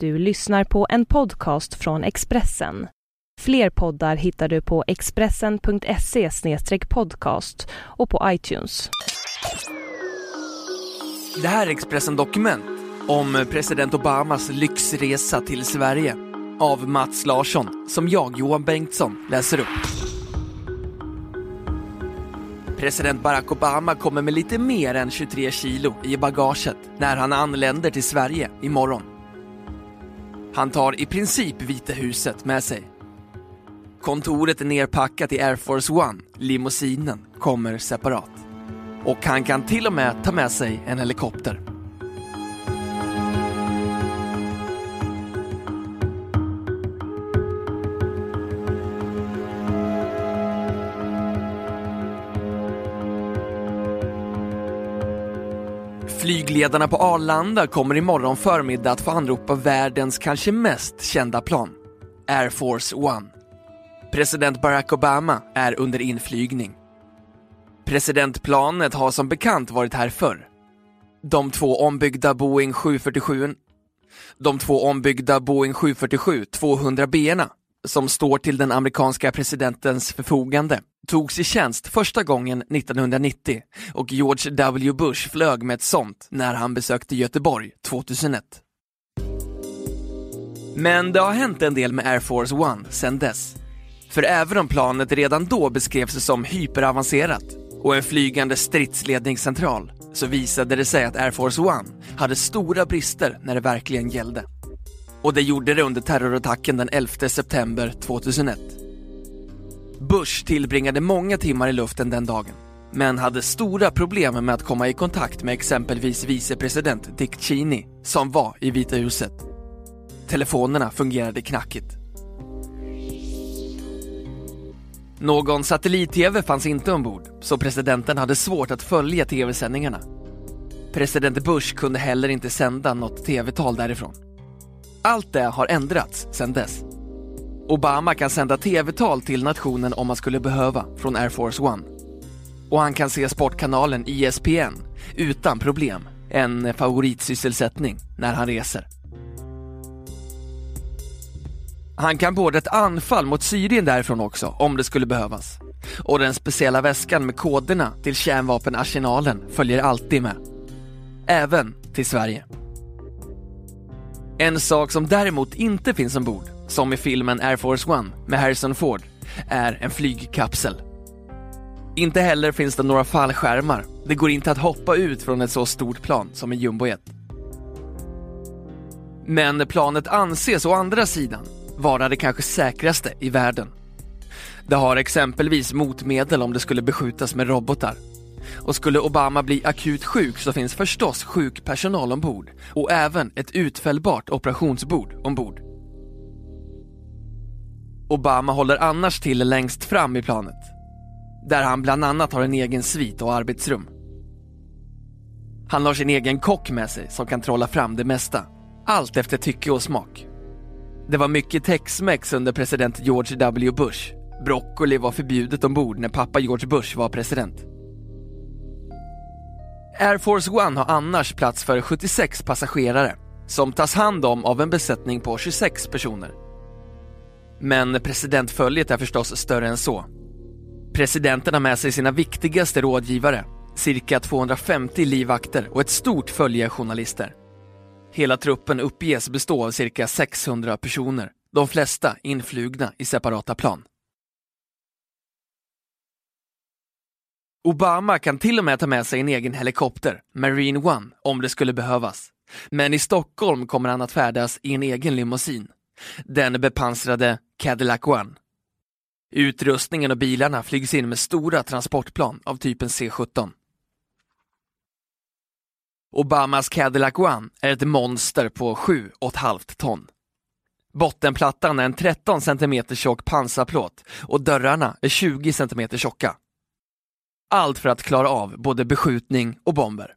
Du lyssnar på en podcast från Expressen. Fler poddar hittar du på expressen.se podcast och på iTunes. Det här är Expressen Dokument om president Obamas lyxresa till Sverige av Mats Larsson, som jag, Johan Bengtsson, läser upp. President Barack Obama kommer med lite mer än 23 kilo i bagaget när han anländer till Sverige imorgon. Han tar i princip Vita huset med sig. Kontoret är nerpackat i Air Force One, limousinen kommer separat. Och han kan till och med ta med sig en helikopter. Flygledarna på Arlanda kommer imorgon förmiddag att få anropa världens kanske mest kända plan, Air Force One. President Barack Obama är under inflygning. Presidentplanet har som bekant varit här förr. De två ombyggda Boeing 747 de två ombyggda Boeing 747 200 b som står till den amerikanska presidentens förfogande togs i tjänst första gången 1990 och George W Bush flög med ett sånt när han besökte Göteborg 2001. Men det har hänt en del med Air Force One sedan dess. För även om planet redan då beskrevs som hyperavancerat och en flygande stridsledningscentral så visade det sig att Air Force One hade stora brister när det verkligen gällde. Och det gjorde det under terrorattacken den 11 september 2001. Bush tillbringade många timmar i luften den dagen, men hade stora problem med att komma i kontakt med exempelvis vicepresident Dick Cheney, som var i Vita huset. Telefonerna fungerade knackigt. Någon satellit-tv fanns inte ombord, så presidenten hade svårt att följa tv-sändningarna. President Bush kunde heller inte sända något tv-tal därifrån. Allt det har ändrats sedan dess. Obama kan sända tv-tal till nationen om man skulle behöva från Air Force One. Och han kan se sportkanalen ESPN utan problem, en favoritsysselsättning när han reser. Han kan både ett anfall mot Syrien därifrån också, om det skulle behövas. Och den speciella väskan med koderna till kärnvapenarsenalen följer alltid med. Även till Sverige. En sak som däremot inte finns ombord, som i filmen Air Force One med Harrison Ford, är en flygkapsel. Inte heller finns det några fallskärmar. Det går inte att hoppa ut från ett så stort plan som en jumbojet. Men planet anses å andra sidan vara det kanske säkraste i världen. Det har exempelvis motmedel om det skulle beskjutas med robotar. Och skulle Obama bli akut sjuk så finns förstås sjukpersonal ombord och även ett utfällbart operationsbord ombord. Obama håller annars till längst fram i planet, där han bland annat har en egen svit och arbetsrum. Han har sin egen kock med sig som kan trolla fram det mesta, allt efter tycke och smak. Det var mycket tex-mex under president George W Bush. Broccoli var förbjudet ombord när pappa George Bush var president. Air Force One har annars plats för 76 passagerare som tas hand om av en besättning på 26 personer. Men presidentföljet är förstås större än så. Presidenten har med sig sina viktigaste rådgivare, cirka 250 livvakter och ett stort följe journalister. Hela truppen uppges bestå av cirka 600 personer, de flesta influgna i separata plan. Obama kan till och med ta med sig en egen helikopter, Marine One, om det skulle behövas. Men i Stockholm kommer han att färdas i en egen limousin, den bepansrade Cadillac One. Utrustningen och bilarna flygs in med stora transportplan av typen C-17. Obamas Cadillac One är ett monster på 7,5 ton. Bottenplattan är en 13 cm tjock pansarplåt och dörrarna är 20 cm tjocka. Allt för att klara av både beskjutning och bomber.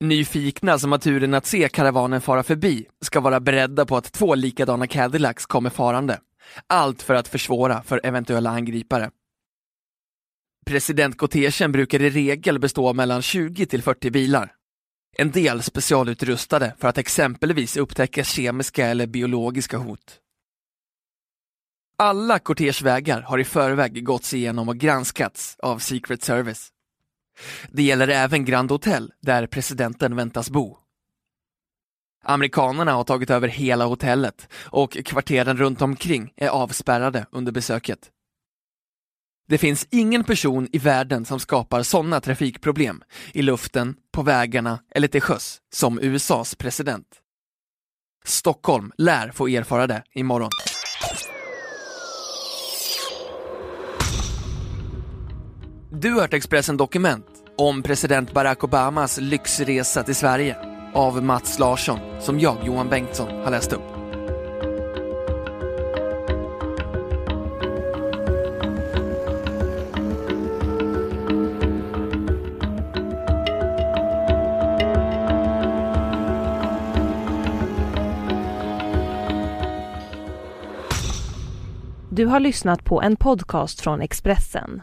Nyfikna som har turen att se karavanen fara förbi ska vara beredda på att två likadana Cadillacs kommer farande. Allt för att försvåra för eventuella angripare. Presidentkortegen brukar i regel bestå av mellan 20 till 40 bilar. En del specialutrustade för att exempelvis upptäcka kemiska eller biologiska hot. Alla kortegevägar har i förväg gåtts igenom och granskats av Secret Service. Det gäller även Grand Hotel där presidenten väntas bo. Amerikanerna har tagit över hela hotellet och kvarteren runt omkring är avspärrade under besöket. Det finns ingen person i världen som skapar sådana trafikproblem i luften, på vägarna eller till sjöss som USAs president. Stockholm lär få erfara det imorgon. Du har hört Expressen Dokument om president Barack Obamas lyxresa till Sverige av Mats Larsson som jag, Johan Bengtsson, har läst upp. Du har lyssnat på en podcast från Expressen.